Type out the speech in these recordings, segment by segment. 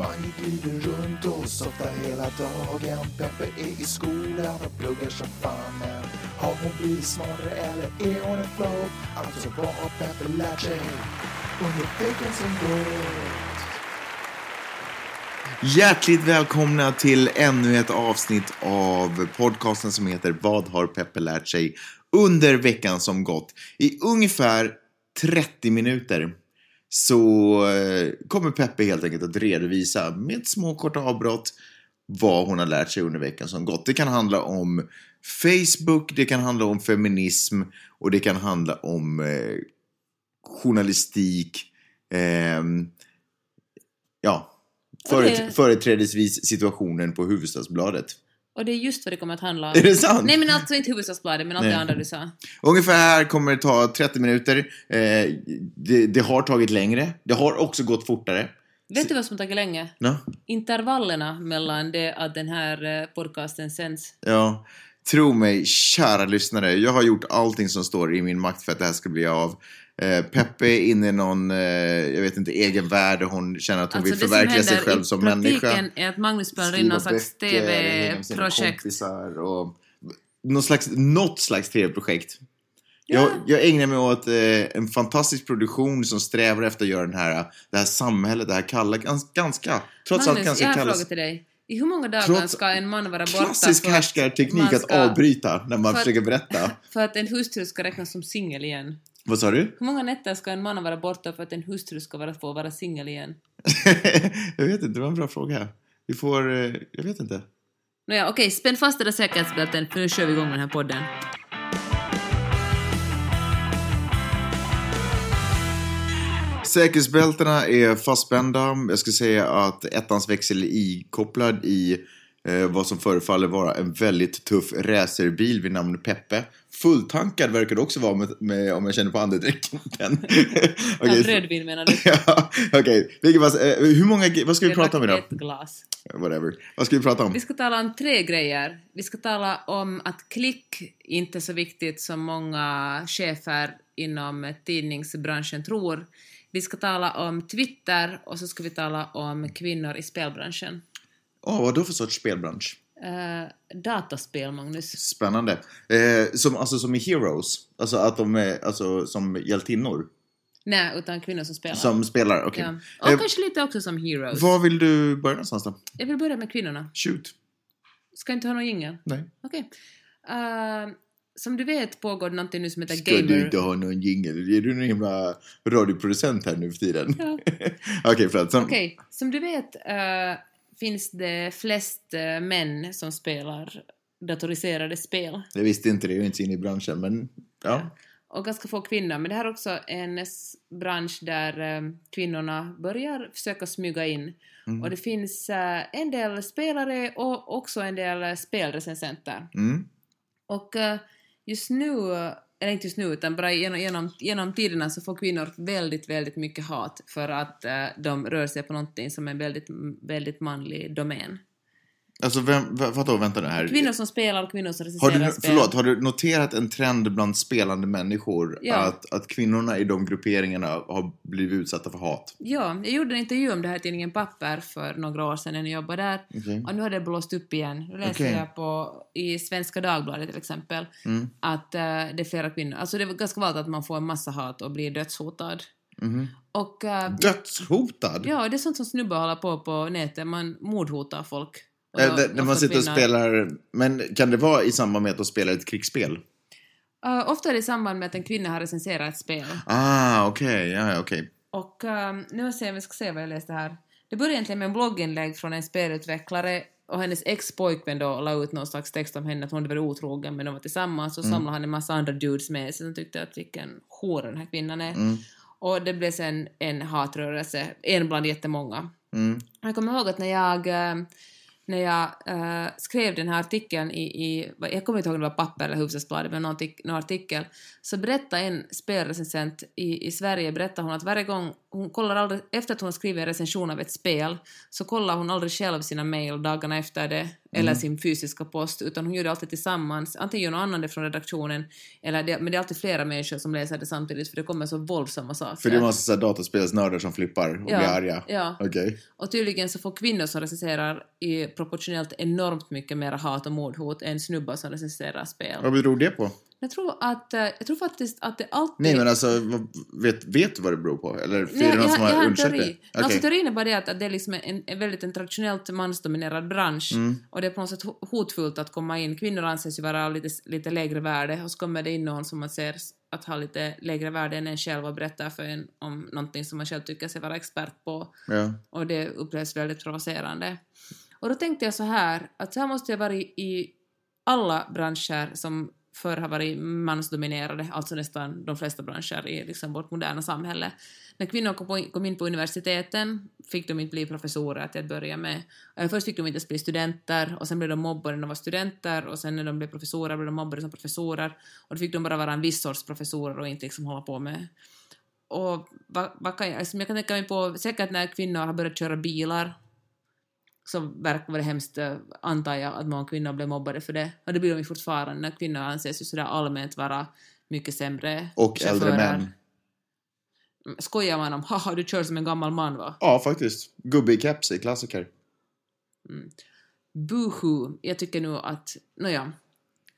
Man glider runt och softar hela dagen. Peppe är i skolan och pluggar som fan. Men har hon blivit smartare eller är hon en flow? Alltså vad har Peppe lärt sig under veckan som gått? Hjärtligt välkomna till ännu ett avsnitt av podcasten som heter Vad har Peppe lärt sig under veckan som gått? I ungefär 30 minuter så eh, kommer Peppe helt enkelt att redovisa med små korta avbrott vad hon har lärt sig under veckan som gått. Det kan handla om Facebook, det kan handla om feminism och det kan handla om eh, journalistik. ehm, ja, föret- det- företrädesvis situationen på Hufvudstadsbladet. Och det är just vad det kommer att handla om. Är det sant? Nej men alltså inte Hufvudstadsbladet, men allt Nej. det andra du sa. Ungefär kommer det ta 30 minuter. Eh, det, det har tagit längre. Det har också gått fortare. Vet du vad som tagit länge? Ja. Intervallerna mellan det att den här eh, podcasten sänds. Ja, tro mig, kära lyssnare. Jag har gjort allting som står i min makt för att det här ska bli av. Eh, Peppe är inne i någon, eh, jag vet inte, egen värld och hon känner att hon vill Alltså, det som förverkliga sig händer själv i som människa. praktiken är att Magnus spelar in någon slags TV-projekt. och något slags, något slags TV-projekt. Ja. Jag, jag ägnar mig åt eh, en fantastisk produktion som strävar efter att göra den här, det här samhället, det här kalla, gans, ganska, trots allt Magnus, ganska jag har en kallas... fråga till dig. I hur många dagar Trots- ska en man vara borta Klassisk härskarteknik att ska- avbryta när man för- försöker berätta. för att en hustru ska räknas som singel igen? Vad sa du? Hur många nätter ska en man vara borta för att en hustru ska vara, få vara singel igen? jag vet inte, det var en bra fråga. Vi får, eh, jag vet inte. Nåja, okej, spänn fast era säkerhetsbälten för nu kör vi igång den här podden. Säkerhetsbältena är fastspända. Jag ska säga att ettans växel är ikopplad i eh, vad som förefaller vara en väldigt tuff racerbil vid namn Peppe. Fulltankad verkar det också vara med, med, om jag känner på andedräkten. Okay. Rödvin menar du? ja, okej. Var- eh, Hur många, vad ska vi prata om idag? ett glas. Whatever. Vad ska vi prata om? Vi ska tala om tre grejer. Vi ska tala om att klick inte är så viktigt som många chefer inom tidningsbranschen tror. Vi ska tala om Twitter och så ska vi tala om kvinnor i spelbranschen. Åh, vad då för sorts spelbransch? Uh, dataspel, Magnus. Spännande. Eh, som, alltså som i Heroes? Alltså att de är alltså, som hjältinnor? Nej, utan kvinnor som spelar. Som spelar? Okej. ja. Och Eh, kanske lite också som heroes. var vill du börja någonstans då? Jag vill börja med kvinnorna. Shoot. Ska inte ha någon jingel? Nej. Okej. Eh, som du vet pågår någonting nu som heter Ska Gamer... du inte ha någon jingel? Är du någon himla radioproducent här nu för tiden? Ja. Okej, förlåt. Som, Okej, som du vet eh, finns det flest eh, män som spelar datoriserade spel. Jag visste inte det, jag är inte inne i branschen, men ja. Och ganska få kvinnor, men det här är också en bransch där eh, kvinnorna börjar försöka smyga in. Mm. Och det finns eh, en del spelare och också en del spelrecensenter. Mm. Och just nu, eller inte just nu, utan bara genom, genom, genom tiderna så får kvinnor väldigt, väldigt mycket hat för att eh, de rör sig på någonting som är en väldigt, väldigt manlig domän. Alltså, vem, vad, vadå, vänta nu här. Kvinnor som spelar och kvinnor som har recenserar du, spel. förlåt, har du noterat en trend bland spelande människor Ja. att, att kvinnorna i de grupperingarna har blivit utsatta för hat? Ja, jag gjorde en intervju om det här i tidningen Papper för några år sedan när jag jobbade där. Okej. Och nu har det blåst upp igen. Nu läser Okej. jag på, i Svenska Dagbladet till exempel Mm. att eh, det är flera kvinnor. Alltså det är ganska vanligt att man får en massa hat och blir dödshotad. Mhm. Och eh, Dödshotad? ja, det är sånt som snubbar håller på på nätet. Man mordhotar folk. Och då- när när man sitter och spelar, men kan det vara i samband med att de spelar ett krigsspel? Eh, ofta är det i samband med att en kvinna har recenserat ett spel. Ah, okej, ja, ja, okej. Och um, nu ska vi ska se vad jag läste här. Det började egentligen med en blogginlägg från en spelutvecklare och hennes ex-pojkvän då la ut någon slags text om henne att hon hade varit otrogen men de var tillsammans och samlade han en massa andra dudes med sig som tyckte att vilken hora den här kvinnan är. Mm. Och det blev sen en hatrörelse, en bland jättemånga. Mm. Jag kommer ihåg att när jag, eh, när jag äh, skrev den här artikeln i, i, jag kommer inte ihåg om det var papper eller Hufvudstadsbladet, men någon, någon artikel, så berättade en spelrecensent i, i Sverige, berättade hon att varje gång hon kollar aldrig, efter att hon har skrivit en recension av ett spel, så kollar hon aldrig själv sina mail dagarna efter det, eller sin fysiska post, utan hon gör det alltid tillsammans. Antingen gör någon annan det från redaktionen, eller det, men det är alltid flera människor som läser det samtidigt, för det kommer så våldsamma saker. För det är massa dataspelsnördar som flippar och Ja, blir arga? ja. Okej. Och tydligen så får kvinnor som recenserar i proportionellt enormt mycket mer hat och mordhot än snubbar som recenserar spel. Vad beror det på? Jag tror att, eh, jag tror faktiskt att det alltid... Nej men alltså, vet, vet du vad det beror på? Eller är det någon jag, som jag har undersökt det? Alltså, Okej. teorin är bara det att, det är liksom en, en väldigt en traditionellt mansdominerad bransch Mm. och det är på något sätt ho- hotfullt att komma in. Kvinnor anses ju vara lite, lite lägre värde och så kommer det in någon som man ser att ha lite lägre värde än en själv och berättar för en om någonting som man själv tycker sig vara expert på Ja. och det upplevs väldigt provocerande. Och då tänkte jag så här, att så här måste jag vara i, i alla branscher som förr har varit mansdominerade, alltså nästan de flesta branscher i liksom vårt moderna samhälle. När kvinnor kom, in på universiteten fick de inte bli professorer till att börja med. Eh, först fick de inte ens bli studenter och sen blev de mobbade när de var studenter och sen när de blev professorer blev de mobbade som professorer och då fick de bara vara en viss sorts professorer och inte liksom hålla på med och vad, vad kan jag, alltså jag kan tänka mig på, säkert när kvinnor har börjat köra bilar så verkar det hemskt, antar jag, att många kvinnor blev mobbade för det. Och det blir de ju fortfarande när kvinnor anses ju sådär allmänt vara mycket sämre Och äldre chaufförer. män. Mm, Skojar man om haha du kör som en gammal man va? Ja, faktiskt. Gubbe i keps är klassiker. Boohoo. Jag tycker nu att, nåja,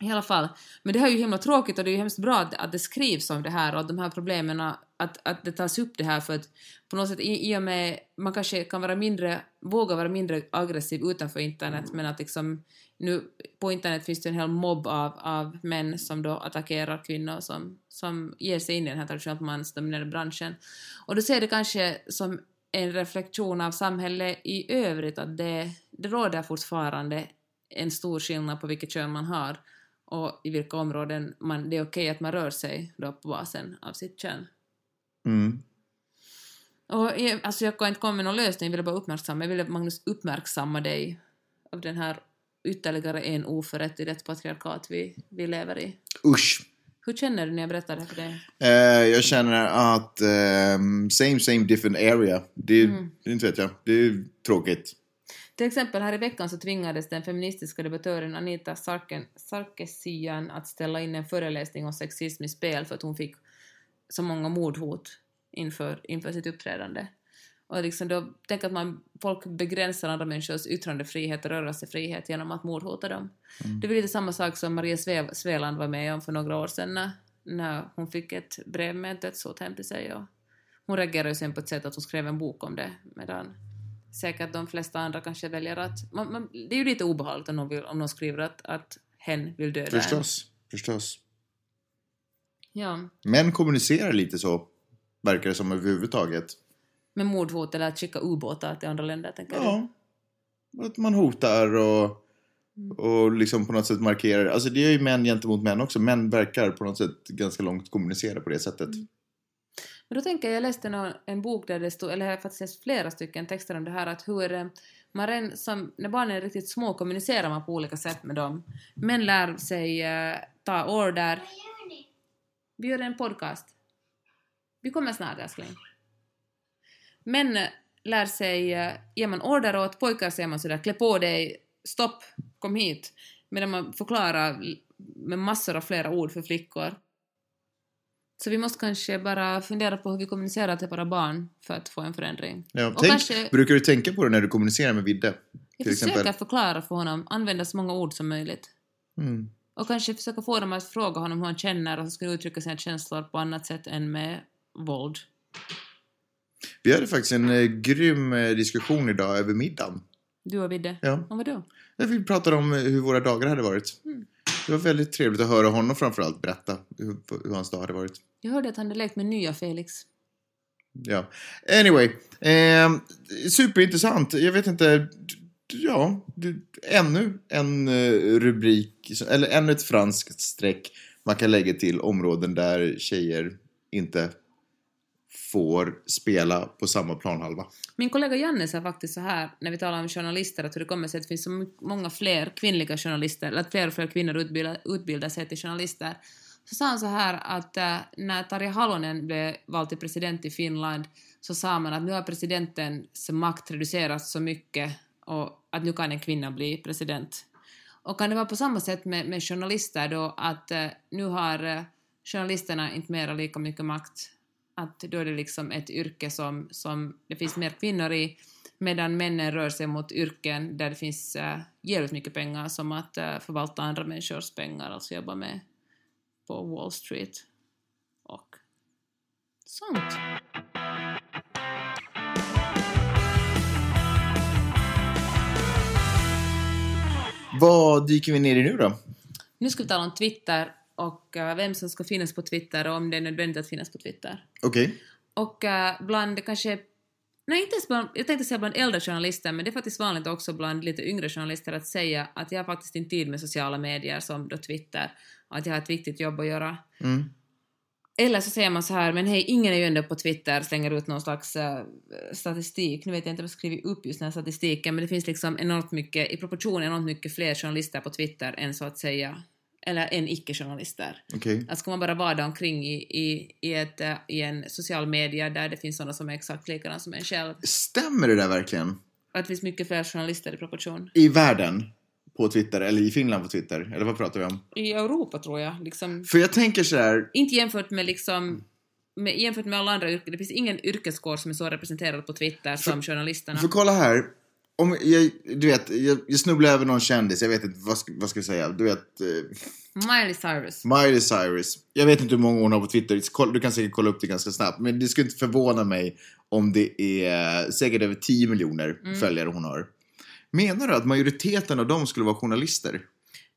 i alla fall. Men det här är ju himla tråkigt och det är ju hemskt bra att, att det skrivs om det här och att de här problemen, att, att det tas upp det här för att på något sätt i, i och med, man kanske kan vara mindre, våga vara mindre aggressiv utanför internet men att liksom nu på internet finns det en hel mobb av, av män som då attackerar kvinnor som, som ger sig in i den här traditionellt mansdominerade branschen. Och då ser det kanske som en reflektion av samhället i övrigt att det, det råder fortfarande en stor skillnad på vilket kön man har och i vilka områden man, det är okej att man rör sig då på basen av sitt kön. Mm. Och jag, alltså jag kan inte komma med någon lösning, jag ville bara uppmärksamma, jag ville Magnus uppmärksamma dig av den här ytterligare en oförrätt i det patriarkat vi, vi lever i. Usch. Hur känner du när jag berättar det för dig? Eh, jag känner att ehm, same same different area. Det, Mm. det inte vet jag. Det är tråkigt. Till exempel här i veckan så tvingades den feministiska debattören Anita Sarken, Sarkisian att ställa in en föreläsning om sexism i spel för att hon fick så många mordhot inför, inför sitt uppträdande. Och liksom då, tänk att man, folk begränsar andra människors yttrandefrihet och rörelsefrihet genom att mordhota dem. Det var lite samma sak som Maria Sve, Sveland var med om för några år sedan när, när hon fick ett brev med ett dödshot hem till sig. Och hon reagerade sen på ett sätt att hon skrev en bok om det medan säkert de flesta andra kanske väljer att... Man, man, det är ju lite obehagligt om någon, vill, om någon skriver att, att hen vill döda en. Förstås. Förstås. Ja, Män kommunicerar lite så. Verkar det som överhuvudtaget. med mordhot eller att skicka ubåtar till andra länder, tänker du? Ja. Att man hotar och, och liksom på något sätt markerar. Alltså det är ju män gentemot män också. Män verkar på något sätt ganska långt kommunicera på det sättet. Men då tänker jag, jag läste nå- en bok där det stod, eller jag har faktiskt läst flera stycken texter om det här, att hur man redan som, när barnen är riktigt små kommunicerar man på olika sätt med dem. Män lär sig eh, ta order. Vi gör en podcast. Vi kommer snart älskling. Män eh, lär sig, eh, ger man order åt pojkar säger man sådär klä på dig, stopp, kom hit. Medan man förklarar med massor av flera ord för flickor. Så vi måste kanske bara fundera på hur vi kommunicerar till våra barn för att få en förändring. Ja, Och tänk, kanske- Brukar du tänka på det när du kommunicerar med Vidde? Jag försöker exempel. förklara för honom, använda så många ord som möjligt. Mm. Och kanske försöka få dem att fråga honom hur han känner och så ska uttrycka sina känslor på annat sätt än med våld. Vi hade faktiskt en eh, grym eh, diskussion idag över middagen. Du och Vidde? Ja. Om vadå? Vi pratade om eh, hur våra dagar hade varit. Mm. Det var väldigt trevligt att höra honom framförallt berätta hur, hur hans dag hade varit. Jag hörde att han hade lekt med nya Felix. Ja. Anyway. Eh, superintressant. Jag vet inte. Ja, ännu en eh, rubrik, eller ännu ett franskt streck man kan lägga till områden där tjejer inte får spela på samma planhalva. Min kollega Janne sa faktiskt så här när vi talar om journalister, att hur det kommer sig att det finns så många fler kvinnliga journalister, eller att fler och fler kvinnor utbildar, utbildar sig till journalister. Så sa han så här att äh, när Tarja Halonen blev vald till president i Finland så sa man att nu har presidentens makt reducerats så mycket och att nu kan en kvinna bli president. Och kan det vara på samma sätt med, med journalister då att äh, nu har äh, journalisterna inte mera lika mycket makt att då är det liksom ett yrke som, som det finns mer kvinnor i medan männen rör sig mot yrken där det finns äh, jävligt mycket pengar som att äh, förvalta andra människors pengar, alltså jobba med på Wall Street och sånt. Vad dyker vi ner i nu då? Nu ska vi tala om Twitter och äh, vem som ska finnas på Twitter och om det är nödvändigt att finnas på Twitter. Okej. Och äh, bland kanske Nej, inte ens bland, jag tänkte säga bland äldre journalister, men det är faktiskt vanligt också bland lite yngre journalister att säga att jag har faktiskt inte tid med sociala medier som då Twitter, att jag har ett viktigt jobb att göra. Mm. Eller så säger man så här, men hej, ingen är ju ändå på Twitter, slänger ut någon slags uh, statistik. Nu vet jag inte om jag skrivit upp just den här statistiken, men det finns liksom enormt mycket, i proportion enormt mycket fler journalister på Twitter än så att säga, eller än icke-journalister. Okej. Att ska man bara vada omkring i, i, i, ett, uh, i en social media där det finns sådana som är exakt likadana som en själv, Stämmer det där verkligen? att det finns mycket fler journalister i proportion. I världen? På Twitter? Eller i Finland på Twitter? Eller vad pratar vi om? I Europa tror jag, liksom, För jag tänker så här, inte jämfört med liksom med, jämfört med alla andra yrken, det finns ingen yrkeskår som är så representerad på Twitter som journalisterna. för kolla här. Om jag, du vet, jag, jag snubblar över någon kändis, jag vet inte, vad ska, vad ska jag säga? Du vet, eh, Miley Cyrus. Miley Cyrus. Jag vet inte hur många hon har på Twitter, du kan säkert kolla upp det ganska snabbt. Men det skulle inte förvåna mig om det är säkert över 10 miljoner Mm. följare hon har. Menar du att majoriteten av dem skulle vara journalister?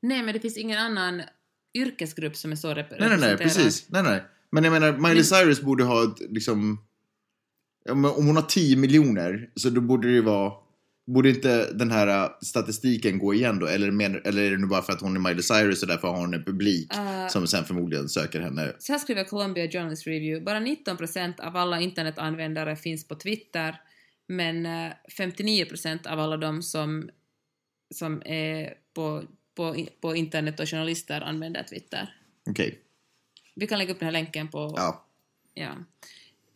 Nej, men det finns ingen annan yrkesgrupp som är så rep- Nej, nej, nej, representerad. precis. Nej, nej. Men jag menar, Miley Cyrus borde ha ett, liksom... Om hon har 10 miljoner, så då borde det ju vara... Borde inte den här äh, statistiken gå igen då? Eller, men, eller är det nu bara för att hon är Miley Cyrus och därför har hon en publik Eh, som sen förmodligen söker henne? Så här skriver Columbia Journalist Review. Bara 19% av alla internetanvändare finns på Twitter, men eh, 59% av alla de som, som är på, på, på internet och journalister använder Twitter. Okej. Vi kan lägga upp den här länken på... Ja. Ja.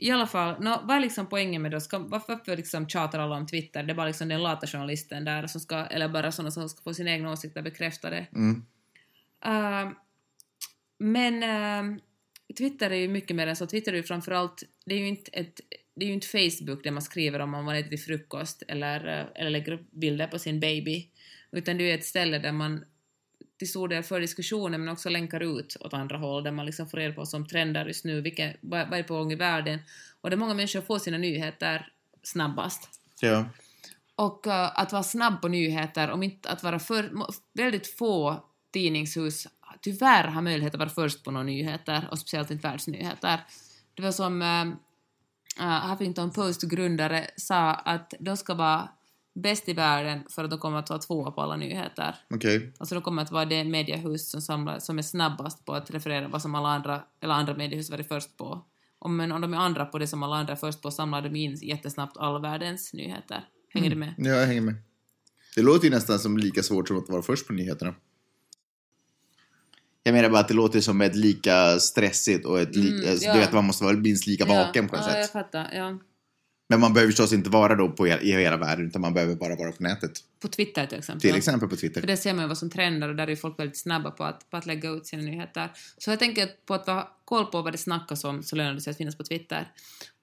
I alla fall, nå, vad är liksom poängen med det? Ska, varför, varför liksom tjatar alla om Twitter? Det är bara liksom den lata journalisten där som ska, eller bara sådana som ska få sina egna åsikter bekräftade. Mm. Uh, men uh, Twitter är ju mycket mer än så. Twitter är ju framförallt, det är ju inte ett det är ju inte Facebook där man skriver om man äter till frukost eller, eh, eller lägger upp bilder på sin baby, utan det är ju ett ställe där man till stor del för diskussioner men också länkar ut åt andra håll där man liksom får reda på vad som trendar just nu, vilka, vad är på gång i världen och där många människor får sina nyheter snabbast. Ja. Och eh, att vara snabb på nyheter, om inte att vara för... Väldigt få tidningshus tyvärr har möjlighet att vara först på några nyheter, och speciellt inte världsnyheter. Det var som uh, Huffington Post-grundare sa att de ska vara bäst i världen för att de kommer att vara tvåa på alla nyheter. Okej. Alltså de kommer att vara det mediehus som, samlar, som är snabbast på att referera vad som alla andra, eller andra mediehus varit först på. Och men om de är andra på det som alla andra är först på samlar de in jättesnabbt all världens nyheter. Hänger du med? Ja, jag hänger med. Det låter ju nästan som lika svårt som att vara först på nyheterna. Jag menar bara att det låter som ett lika stressigt och ett li- Mm, alltså, ja. Du vet, man måste vara minst lika vaken på ett ja, jag sätt. fattar. Ja. Men man behöver förstås inte vara då på hela, i hela världen, utan man behöver bara vara på nätet. På Twitter till exempel. Till exempel på Twitter. För det ser man ju vad som trendar och där är folk väldigt snabba på att, på att lägga ut sina nyheter. Så jag tänker att på att ha koll på vad det snackas om så lönar det sig att finnas på Twitter.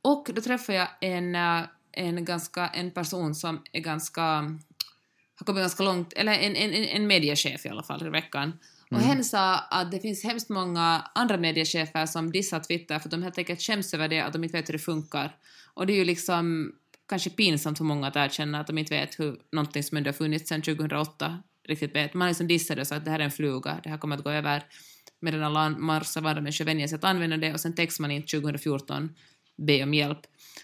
Och då träffade jag en, eh, en, ganska, en person som är ganska, har kommit ganska långt, eller en, en- en mediechef i alla fall i veckan. Och hen sa att det finns hemskt många andra mediechefer som dissar Twitter för att de helt enkelt skäms över det, att de inte vet hur det funkar. Och det är ju liksom kanske pinsamt för många att erkänna att de inte vet hur någonting som ändå har funnits sedan 2008 riktigt vet. Man liksom dissade och sa att det här är en fluga, det här kommer att gå över medan alla av andra människor vänjer sig att använda det och sen textar man in 2014 be om hjälp.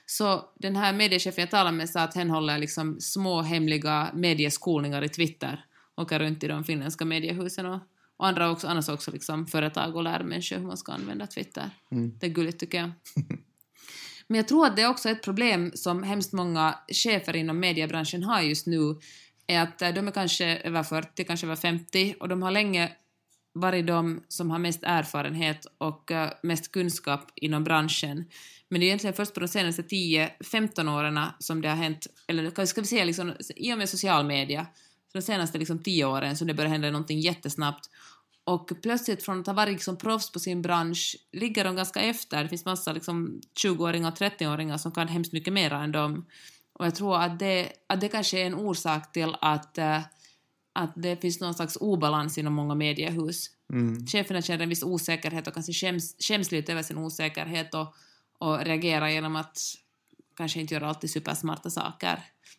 Så den här mediechefen jag talade med sa att hen håller liksom små hemliga medieskolningar i Twitter åker runt i de finländska mediehusen och, och andra också, annars också liksom företag och lär människor hur man ska använda Twitter. Det är gulligt tycker jag. Men jag tror att det är också ett problem som hemskt många chefer inom mediebranschen har just nu, är att eh, de är kanske över 40, kanske över 50 och de har länge varit de som har mest erfarenhet och eh, mest kunskap inom branschen. Men det är egentligen först på de senaste 10-15 åren som det har hänt, eller ska vi säga liksom, i och med social media, de senaste liksom 10 åren som det börjar hända någonting jättesnabbt. Och plötsligt från att ha varit liksom proffs på sin bransch ligger de ganska efter. Det finns massa liksom 20-åringar och 30-åringar som kan hemskt mycket mer än dem. Och jag tror att det, att det kanske är en orsak till att, uh, att det finns någon slags obalans inom många mediehus. Mm. Cheferna känner en viss osäkerhet och kanske skäms, skäms lite över sin osäkerhet och, och reagerar genom att kanske inte göra alltid supersmarta saker.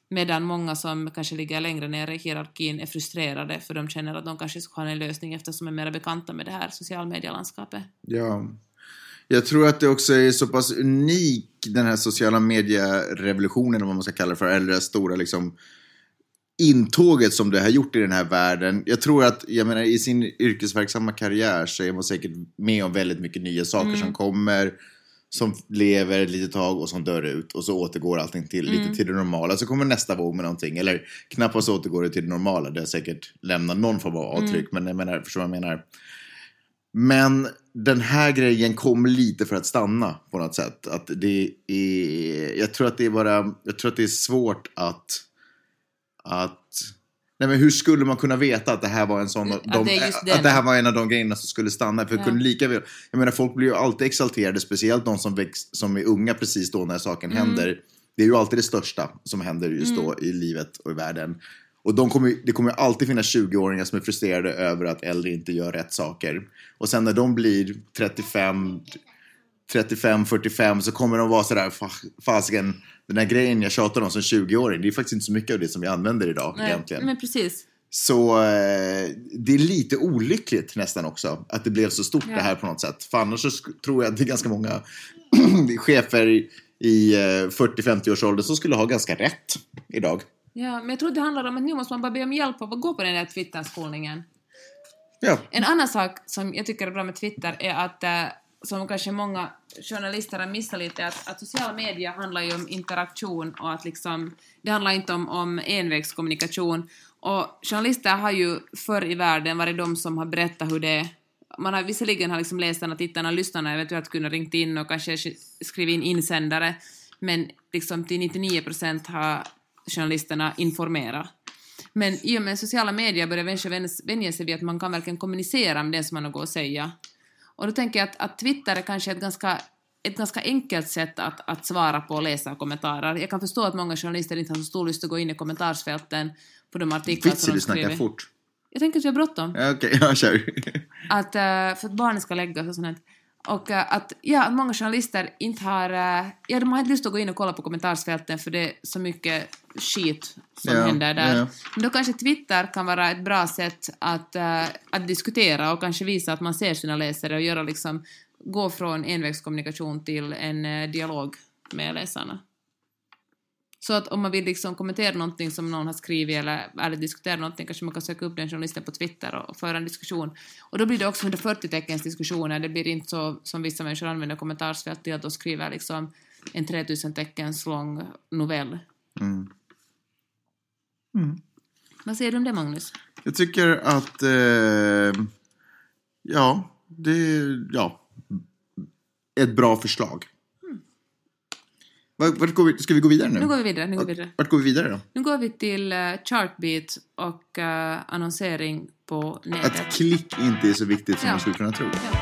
Medan många som kanske ligger längre ner i hierarkin är frustrerade för de känner att de kanske ska ha en lösning eftersom de är mer bekanta med det här social medielandskapet. Ja. Jag tror att det också är så pass unik, den här sociala medierevolutionen, om man ska kalla det för, eller det stora liksom intåget som det har gjort i den här världen. Jag tror att, jag menar i sin yrkesverksamma karriär så är man säkert med om väldigt mycket nya saker Mm. som kommer, som lever ett litet tag och som dör ut och så återgår allting till, Mm. lite till det normala. Så kommer nästa våg med någonting, eller knappast återgår det till det normala. Det har säkert lämnat någon form av Mm. avtryck, men jag menar, förstår vad jag menar? Men den här grejen kom lite för att stanna på något sätt. Att det är, jag tror att det är bara, jag tror att det är svårt att, att Nej men hur skulle man kunna veta att det här var en sån, Att de, det att det här var en av de grejerna som skulle stanna? För Ja. kunde lika väl, jag menar folk blir ju alltid exalterade, speciellt de som, väx, som är unga precis då när saken Mm. händer. Det är ju alltid det största som händer just då i livet och i världen. Och de kommer, det kommer alltid finnas 20-åringar som är frustrerade över att äldre inte gör rätt saker. Och sen när de blir 35, 35, 45 så kommer de vara sådär, "Fa- fasiken, den här grejen jag tjatar om som 20-åring, det är faktiskt inte så mycket av det som vi använder idag egentligen. men precis. Så eh, det är lite olyckligt nästan också att det blev så stort Ja. det här på något sätt. För annars så tror jag att det är ganska många chefer i eh, 40-50 års ålder som skulle ha ganska rätt idag. Ja, men jag tror det handlar om att nu måste man bara be om hjälp av att gå på den där Twitter-skolningen. Ja, En annan sak som jag tycker är bra med Twitter är att, eh, som kanske många journalister har missat lite, att, att sociala medier handlar ju om interaktion och att liksom, det handlar inte om, om envägskommunikation. Och journalister har ju förr i världen varit de som har berättat hur det är. Man har visserligen har liksom läsarna, tittarna, lyssnarna eventuellt kunnat ringt in och kanske skrivit in insändare, men liksom till 99 procent har journalisterna informerat. Men i och med sociala medier börjar människor vänja- vänja sig vid att man kan verkligen kommunicera med det som man har något att säga. Och då tänker jag att, att Twitter är kanske ett ganska, ett ganska enkelt sätt att, att svara på läsarkommentarer. Jag kan förstå att många journalister inte har så stor lust att gå in i kommentarsfälten på de artiklar vits som du de snackar skriver. fort. Jag tänker att vi har bråttom. Okej, jag kör. Att, eh, för att barnen ska läggas och sånt. Och eh, att, ja, att många journalister inte har... eh, Ja, de har inte lust att gå in och kolla på kommentarsfälten för det är så mycket skit som Ja, händer där. ja. Men då kanske Twitter kan vara ett bra sätt att, eh, att diskutera och kanske visa att man ser sina läsare och göra liksom, gå från envägskommunikation till en dialog med läsarna. Så att om man vill liksom kommentera någonting som någon har skrivit eller, eller diskutera någonting kanske man kan söka upp den journalisten på Twitter och, och föra en diskussion. Och då blir det också 140 teckens diskussioner, det blir inte så som vissa människor använder kommentarsfält till att de skriver liksom en 3000 teckens lång novell. Mm. Vad säger du om det Magnus? Jag tycker att, eh, ja, det ja, ett bra förslag. Vart, går vi, ska vi gå vidare nu? Nu går vi vidare, nu går vi vidare. Vart går vi vidare då? Nu går vi till uh, Chartbeat och eh, annonsering på nätet. Att klick inte är så viktigt som Ja. man skulle kunna tro. Ja.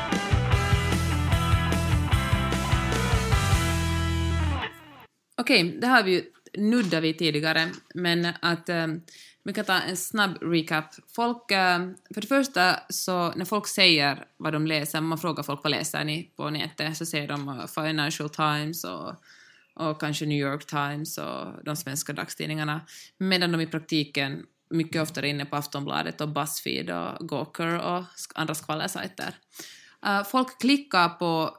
Okej, det har vi ju nuddat vid tidigare, men att eh, vi kan ta en snabb recap. Folk, för det första, så när folk säger vad de läser, man frågar folk vad läser ni på nätet, så säger de Financial Times och, och kanske New York Times och de svenska dagstidningarna, medan de i praktiken mycket oftare är inne på Aftonbladet och Buzzfeed och Gawker och andra skvallersajter. Eh, folk klickar på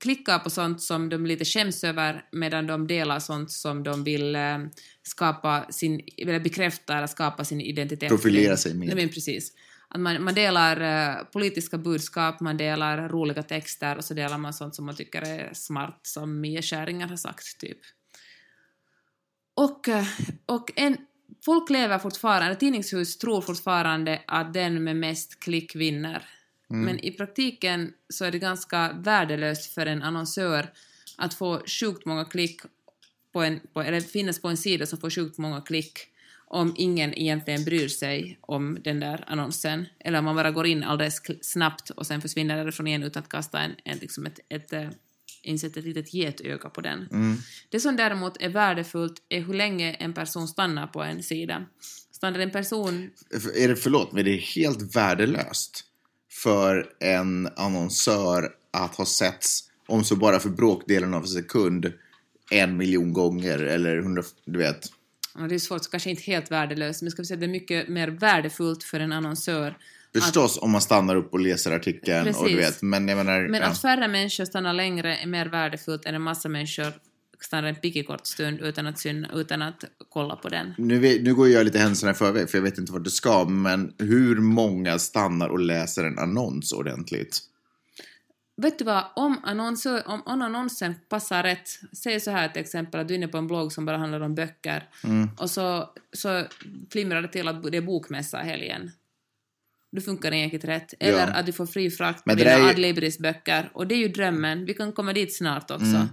klickar på sånt som de lite skäms över medan de delar sånt som de vill eh, skapa sin, eller bekräfta eller skapa sin identitet Profilera sig med. Nej, men precis. Att man, man delar eh, politiska budskap, man delar roliga texter och så delar man sånt som man tycker är smart, som Mia Skäringer har sagt, typ. Och, eh, och en folk lever fortfarande, tidningshus tror fortfarande att den med mest klick vinner. Men i praktiken så är det ganska värdelöst för en annonsör att få sjukt många klick på en, på, eller finnas på en sida som får sjukt många klick om ingen egentligen bryr sig om den där annonsen. Eller om man bara går in alldeles snabbt och sen försvinner därifrån igen utan att kasta en, en, liksom ett, ett, eh, insätta ett litet getöga på den. Det som däremot är värdefullt är hur länge en person stannar på en sida. Stannar en person... Är det, förlåt, men det är helt värdelöst för en annonsör att ha setts, om så bara för bråkdelen av en sekund, en miljon gånger eller hundra, du vet. Det är svårt, så kanske inte helt värdelöst, men ska vi säga det är mycket mer värdefullt för en annonsör Förstås om man stannar upp och läser artikeln och du Precis. vet, men jag menar... Men ja. att färre människor stannar längre är mer värdefullt än en massa människor stannar en pickig stund utan att, syna, utan att kolla på den. nu, nu går jag lite händelserna i förväg för jag vet inte vart du ska, men hur många stannar och läser en annons ordentligt? Vet du vad, om, annonsör, om, om annonsen passar rätt, säg så här till exempel att du är inne på en blogg som bara handlar om böcker Mm. och så, så flimrar det till att det är bokmässa i helgen. Då funkar det enkelt rätt. Eller Ja. att du får fri frakt med dina är- Adlibris böcker. Och det är ju drömmen. Vi kan komma dit snart också. Mm.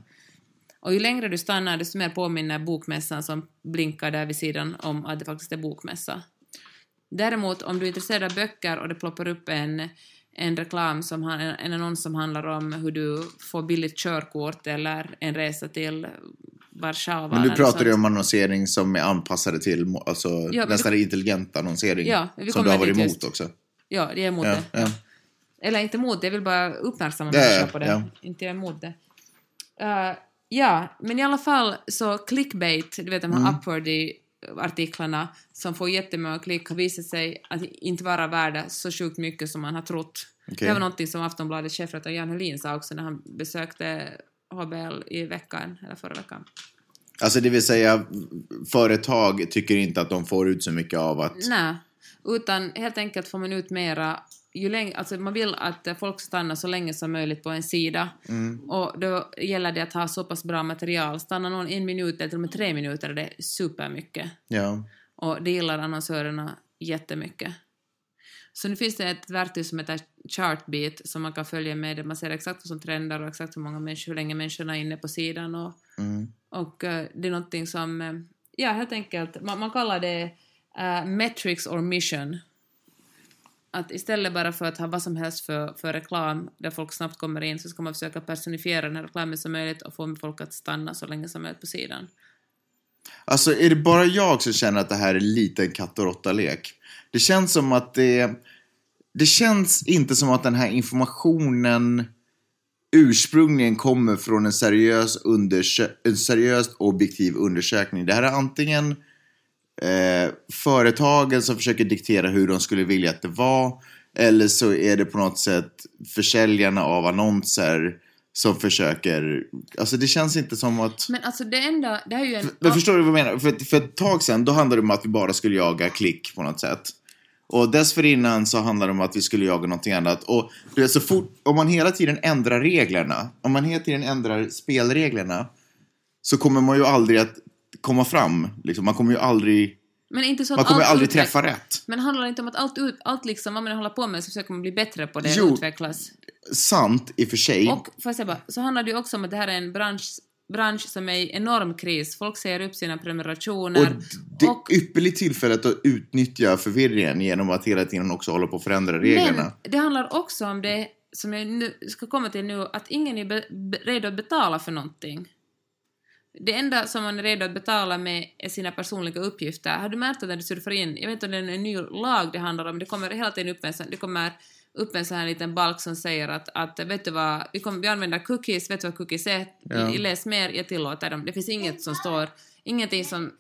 Och ju längre du stannar, desto mer påminner bokmässan som blinkar där vid sidan om att det faktiskt är bokmässa. Däremot, om du är intresserad av böcker och det ploppar upp en, en reklam, som, en, annons som handlar om hur du får billigt körkort eller en resa till Warszawa. Men eller pratar du sånt. om annonsering som är anpassade till alltså, men nästan intelligent annonsering. Ja, vi som du har varit emot också. Ja, jag är emot Ja, det. ja. Eller inte emot det, jag vill bara uppmärksamma Ja, människor ja, på det. ja. Inte jag emot det. Eh, ja, men i alla fall så clickbait, du vet de här Mm. Upworthy-artiklarna som får jättemånga klick har visat sig att inte vara värda så sjukt mycket som man har trott. Okej. Det var någonting som Aftonbladets chefredaktör Jan Helin sa också när han besökte HBL i veckan, eller förra veckan. Alltså det vill säga, företag tycker inte att de får ut så mycket av att... Nej, utan helt enkelt får man ut mera ju länge, alltså man vill att folk stannar så länge som möjligt på en sida. Och då gäller det att ha så pass bra material. Stannar någon en minut eller till och med tre minuter är det supermycket. Ja. Och det gillar annonsörerna jättemycket. Så nu finns det ett verktyg som heter Chartbeat som man kan följa med där man ser exakt vad som trendar och exakt hur många människor, hur länge människorna är inne på sidan och, Mm. och eh, det är någonting som, eh, ja helt enkelt, man, man kallar det eh, metrics or mission. Att istället bara för att ha vad som helst för, för reklam där folk snabbt kommer in så ska man försöka personifiera den här reklamen som möjligt och få folk att stanna så länge som möjligt på sidan. Alltså är det bara jag som känner att det här är lite en katt och råtta-lek? Det känns som att det... Det känns inte som att den här informationen ursprungligen kommer från en seriös, undersö- en seriöst objektiv undersökning. Det här är antingen eh, företagen som försöker diktera hur de skulle vilja att det var eller så är det på något sätt försäljarna av annonser som försöker... Alltså det känns inte som att... Men alltså det enda, det här är ju en... Men förstår du vad jag menar? För, för ett tag sedan, då handlade det om att vi bara skulle jaga klick på något sätt. Och dessförinnan så handlade det om att vi skulle jaga någonting annat. Och du vet, så fort, om man hela tiden ändrar reglerna, om man hela tiden ändrar spelreglerna, så kommer man ju aldrig att komma fram. Liksom. Man kommer ju aldrig, Men inte så att man kommer aldrig utveck- träffa rätt. Men handlar det inte om att allt, ut, allt liksom, vad man håller på med så försöker man bli bättre på det och utvecklas? Sant i och för sig. Och får jag säga bara, så handlar det ju också om att det här är en bransch, bransch som är i enorm kris. Folk säger upp sina Och prenumerationer. det och- är ypperligt tillfälle att utnyttja förvirringen genom att hela tiden också hålla på att förändra reglerna. Men det handlar också om det som jag nu ska komma till nu, att ingen är be, redo att betala för någonting. Det enda som man är redo att betala med är sina personliga uppgifter. Har du märkt att när du surfar in, jag vet inte om det är en ny lag det handlar om, det kommer hela tiden upp en det kommer upp en sån här liten balk som säger att, att vet du vad, vi, kommer, vi använder cookies, vet du vad cookies är? Ja. Läs mer, jag tillåter dem. Det finns inget som står, ingenting som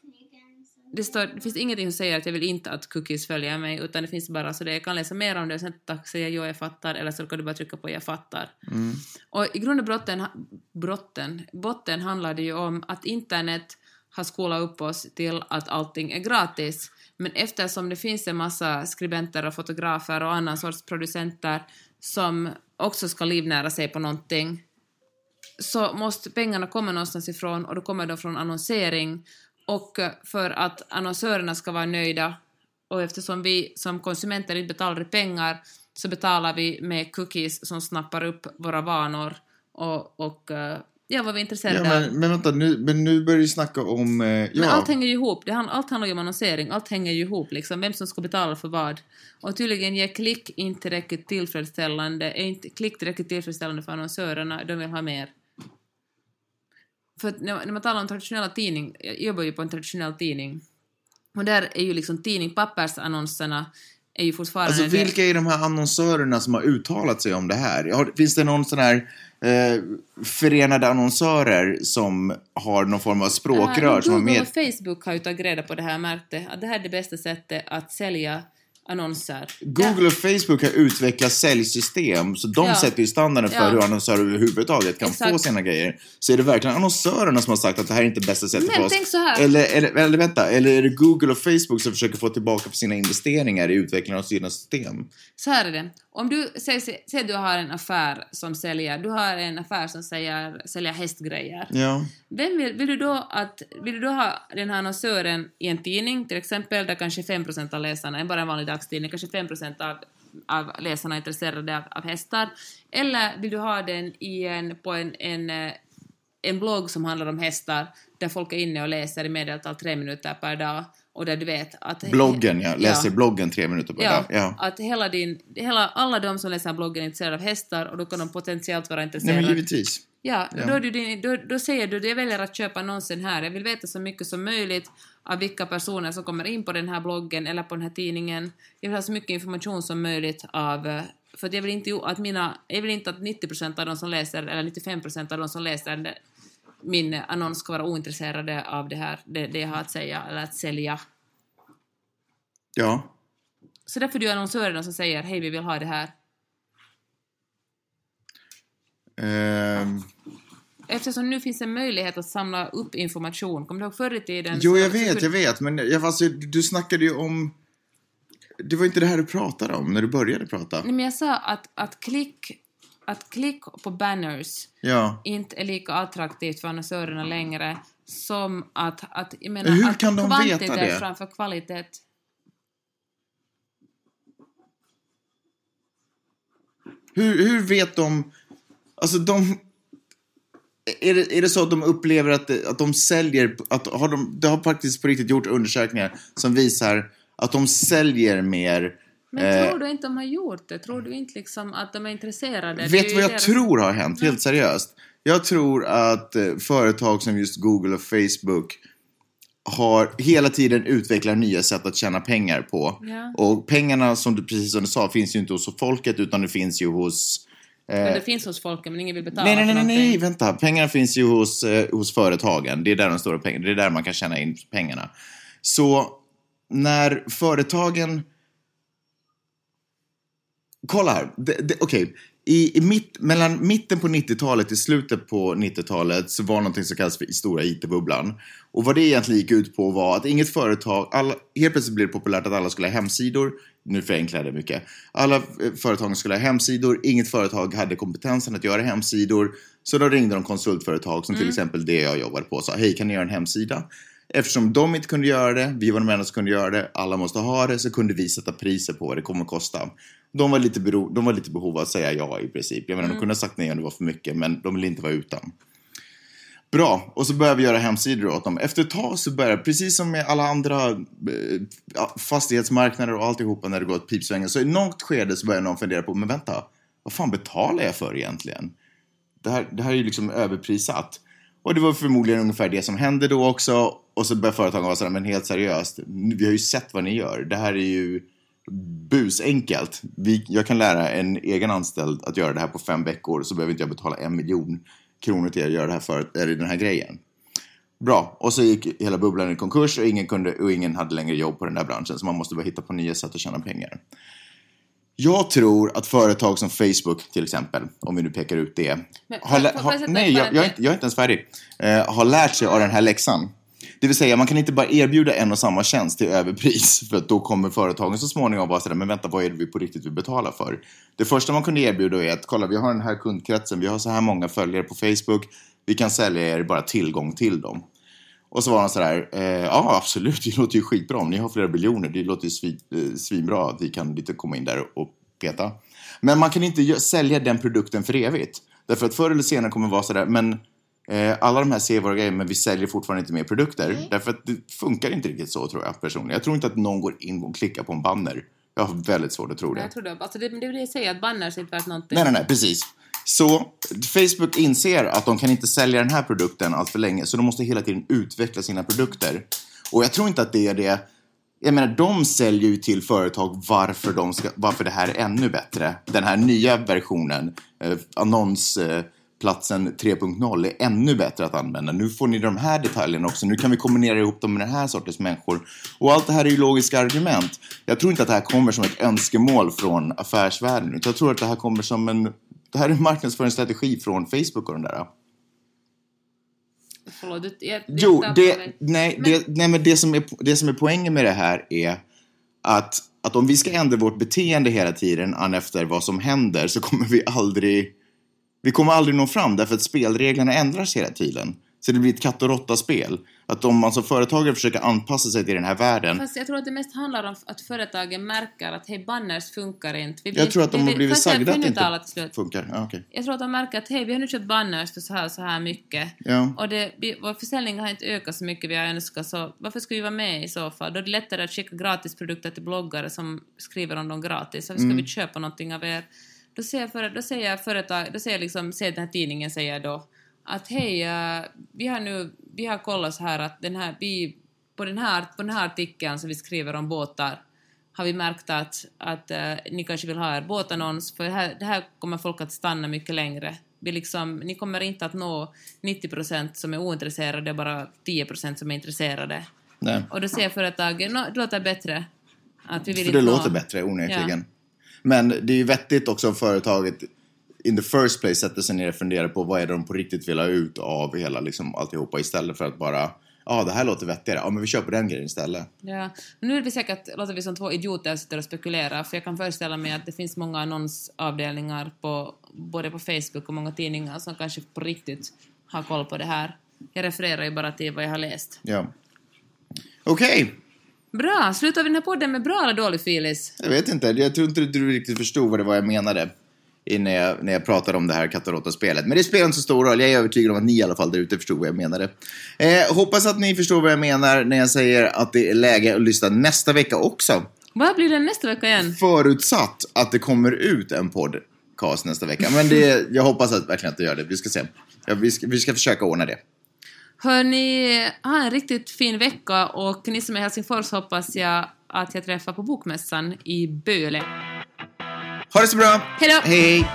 det, står, det finns ingenting som säger att jag vill inte att cookies följer mig, utan det finns bara så det jag kan läsa mer om det och sen tack säga jo, jag fattar, eller så kan du bara trycka på jag fattar. Och i grund och brotten, brotten, botten handlar det ju om att internet har skolat upp oss till att allting är gratis. Men eftersom det finns en massa skribenter och fotografer och annan sorts producenter som också ska livnära sig på någonting så måste pengarna komma någonstans ifrån och då kommer de från annonsering Och eh, för att annonsörerna ska vara nöjda och eftersom vi som konsumenter inte betalar pengar så betalar vi med cookies som snappar upp våra vanor och, och eh, ja, vad vi är Ja, intresserade av. men, men vänta, nu, men nu börjar vi snacka om... Eh, ja. Men allt hänger ju ihop. Det, allt handlar ju om annonsering. Allt hänger ju ihop, liksom. Vem som ska betala för vad. Och tydligen ger klick inte tillräckligt tillfredsställande, är inte klick tillräckligt tillfredsställande för annonsörerna. De vill ha mer. För att när, man talar om traditionella tidning, jag jobbar ju på en traditionell tidning, och där är ju liksom tidning, pappersannonserna är ju fortfarande... Alltså vilka är de här annonsörerna som har uttalat sig om det här? Finns det någon sån här eh, förenade annonsörer som har någon form av språkrör Ja, som har med... och Facebook har ju tagit reda på det här märkte, att det här är det bästa sättet att sälja annonser. Google och Facebook har utvecklat säljsystem, så de Ja. sätter ju standarden för Ja. hur annonsörer överhuvudtaget kan Exakt. få sina grejer. Så är det verkligen annonsörerna som har sagt att det här är inte bästa sättet Men för oss? tänk så här. Eller, eller, eller vänta, eller är det Google och Facebook som försöker få tillbaka för sina investeringar i utvecklingen av sina system? Så här är det. Om du säger, säger du har en affär som säljer, du har en affär som säljer, säljer hästgrejer. Ja. Vem vill, vill, du då att, vill du då ha den här annonsören i en tidning, till exempel, där kanske 5% av läsarna, bara en vanlig dagstidning, kanske 5% av, av läsarna är intresserade av, av hästar? Eller vill du ha den i en, på en, en, eh, en blogg som handlar om hästar, där folk är inne och läser i medeltal tre minuter per dag, och där du vet att... Bloggen, ja. Läser bloggen tre minuter per Ja, dag. Ja. att hela din, hela, alla de som läser bloggen är intresserade av hästar och då kan de potentiellt vara Nej, intresserade. men givetvis. Ja, Ja. Då, du din, då, då säger du jag väljer att köpa annonsen här. Jag vill veta så mycket som möjligt av vilka personer som kommer in på den här bloggen eller på den här tidningen. Jag vill ha så mycket information som möjligt av... För att jag vill inte att mina... Jag vill inte att 90% av de som läser, eller 95% av de som läser min annons ska vara ointresserade av det här, det, det jag har att säga eller att sälja. Ja. Så därför är det annonsörerna som säger hej vi vill ha det här. Ehm, Eftersom nu finns en möjlighet att samla upp information. Kommer du ihåg förr i tiden? jo, jag vet, kunde- jag vet. Men jag, alltså, du snackade ju om... Det var inte det här du pratade om när du började prata. Nej, men jag sa att, att, klick, att klick på banners Ja. inte är lika attraktivt för annonsörerna längre som att, att jag menar, Hur att kan de veta kvantitet det? framför kvalitet. Hur, hur vet de... Alltså de... Är det, är det så att de upplever att, det, att de säljer... Att har de, det har faktiskt på riktigt gjort undersökningar som visar att de säljer mer... Men eh, tror du inte de har gjort det? Tror du inte liksom att de är intresserade? Vet du vad jag deras- tror har hänt? Helt seriöst. Jag tror att eh, företag som just Google och Facebook har hela tiden utvecklat nya sätt att tjäna pengar på. Ja. Och pengarna, som du, precis som du sa, finns ju inte hos folket utan det finns ju hos... Men det finns hos folket men ingen vill betala Nej, nej, för nej, någonting. nej, vänta. Pengarna finns ju hos, eh, hos företagen. Det är där de stora pengarna, det är där man kan tjäna in pengarna. Så när företagen... Kolla här. Okej. I, i mitt, mellan mitten på 90-talet till slutet på 90-talet så var någonting som kallas för stora IT-bubblan. Och vad det egentligen gick ut på var att inget företag, alla, helt plötsligt blev det populärt att alla skulle ha hemsidor. Nu förenklar jag det mycket. Alla eh, företagen skulle ha hemsidor, inget företag hade kompetensen att göra hemsidor. Så då ringde de konsultföretag som till exempel det jag jobbade på och sa hej kan ni göra en hemsida? Eftersom de inte kunde göra det, vi var de enda som kunde göra det, alla måste ha det, så kunde vi sätta priser på vad det kommer att kosta. De var lite, bero, de var lite behov av att säga ja i princip. Jag menar, de kunde ha sagt nej om det var för mycket, men de ville inte vara utan. Bra, och så började vi göra hemsidor åt dem. Efter ett tag så började, precis som med alla andra eh, fastighetsmarknader och alltihopa när det går åt pipsvängen, så i något skede så började någon fundera på, men vänta, vad fan betalar jag för egentligen? Det här, det här är ju liksom överprissatt. Och det var förmodligen ungefär det som hände då också. Och så började företagen vara sådär, men helt seriöst, vi har ju sett vad ni gör. Det här är ju busenkelt. Vi, jag kan lära en egen anställd att göra det här på fem veckor så behöver inte jag betala en miljon kronor till er att göra det här för, eller den här grejen. Bra, och så gick hela bubblan i konkurs och ingen, kunde, och ingen hade längre jobb på den där branschen så man måste börja hitta på nya sätt att tjäna pengar. Jag tror att företag som Facebook till exempel, om vi nu pekar ut det, Men, har, har, nej, jag, jag, är inte, jag är inte ens färdig, eh, har lärt sig av den här läxan. Det vill säga, man kan inte bara erbjuda en och samma tjänst till överpris för att då kommer företagen så småningom vara sådär, men vänta, vad är det vi på riktigt vill betala för? Det första man kunde erbjuda är att, kolla, vi har den här kundkretsen, vi har så här många följare på Facebook, vi kan sälja er bara tillgång till dem. Och så var han sådär, eh, ja absolut, det låter ju skitbra. Om ni har flera biljoner, det låter ju svin, eh, svinbra att vi kan lite komma in där och peta. Men man kan inte sälja den produkten för evigt. Därför att förr eller senare kommer det vara sådär, men eh, alla de här ser våra grejer, men vi säljer fortfarande inte mer produkter. Därför att det funkar inte riktigt så tror jag personligen. Jag tror inte att någon går in och klickar på en banner. Jag har väldigt svårt att tro det. Jag tror det. Alltså det, det jag säger, att banners är inte värt någonting. Nej, nej, nej, precis. Så Facebook inser att de kan inte sälja den här produkten allt för länge, så de måste hela tiden utveckla sina produkter. Och jag tror inte att det är det. Jag menar, de säljer ju till företag varför, de ska, varför det här är ännu bättre. Den här nya versionen, eh, annonsplatsen 3.0, är ännu bättre att använda. Nu får ni de här detaljerna också. Nu kan vi kombinera ihop dem med den här sortens människor. Och allt det här är ju logiska argument. Jag tror inte att det här kommer som ett önskemål från affärsvärlden, utan jag tror att det här kommer som en det här är en marknadsföringsstrategi från Facebook och den där. Förlåt, jag Jo, det, nej, Men- det, nej, men det som, är, det som är poängen med det här är att, att om vi ska ändra vårt beteende hela tiden an efter vad som händer så kommer vi aldrig vi kommer aldrig nå fram därför att spelreglerna ändras hela tiden. Så det blir ett katt och råtta-spel. Att om man som företagare försöker anpassa sig till den här världen Fast jag tror att det mest handlar om att företagen märker att hej, banners funkar inte. Vi Jag vill- tror att de vi har blivit jag sagda att det inte slut. funkar. Ja, okej. Jag tror att de märker att hej, vi har nu köpt banners för så här så här mycket. Ja. Och det, vi, vår försäljning har inte ökat så mycket vi har önskat, så varför ska vi vara med i så fall? Då är det lättare att skicka gratisprodukter till bloggare som skriver om dem gratis. Varför ska vi köpa någonting av er? Då säger, för, då säger jag företag, då säger liksom, säger den här tidningen säger då att hej, eh, vi har nu, vi har kollat så här att den här, vi, på den här, på den här artikeln som vi skriver om båtar har vi märkt att, att eh, ni kanske vill ha er båtannons, för det här, det här kommer folk att stanna mycket längre. Vi liksom, ni kommer inte att nå 90% som är ointresserade, bara 10% som är intresserade. Nej. Och då säger företaget, "Nå, det låter bättre. Att vi vill För det låter nå- bättre onekligen. Men det är ju vettigt också om företaget in the first place sätter sig ner och funderar på vad är det de på riktigt vill ha ut av hela liksom alltihopa istället för att bara ja ah, det här låter vettigare, ja men vi köper den grejen istället. Ja, nu är vi säkert, låter vi som två idioter sitter och spekulerar, för jag kan föreställa mig att det finns många annonsavdelningar på, både på Facebook och många tidningar som kanske på riktigt har koll på det här. Jag refererar ju bara till vad jag har läst. Ja. Okej, Bra, slutar vi den här podden med bra eller dålig Filis? jag vet inte, jag tror inte du riktigt förstod vad det var jag menade innan jag, när jag pratade om det här råtta-spelet. Men det spelar inte så stor roll, jag är övertygad om att ni i alla fall där ute förstod vad jag menade. Eh, hoppas att ni förstår vad jag menar när jag säger att det är läge att lyssna nästa vecka också. Vad blir det nästa vecka igen? Förutsatt att det kommer ut en podcast nästa vecka. Men det, jag hoppas att, verkligen att det gör det. Vi ska se. Ja, vi, ska, vi ska försöka ordna det. Hörni, ha en riktigt fin vecka och ni som är i Helsingfors hoppas jag att jag träffar på Bokmässan i Böle. Ha det så bra! Hej då! Hej!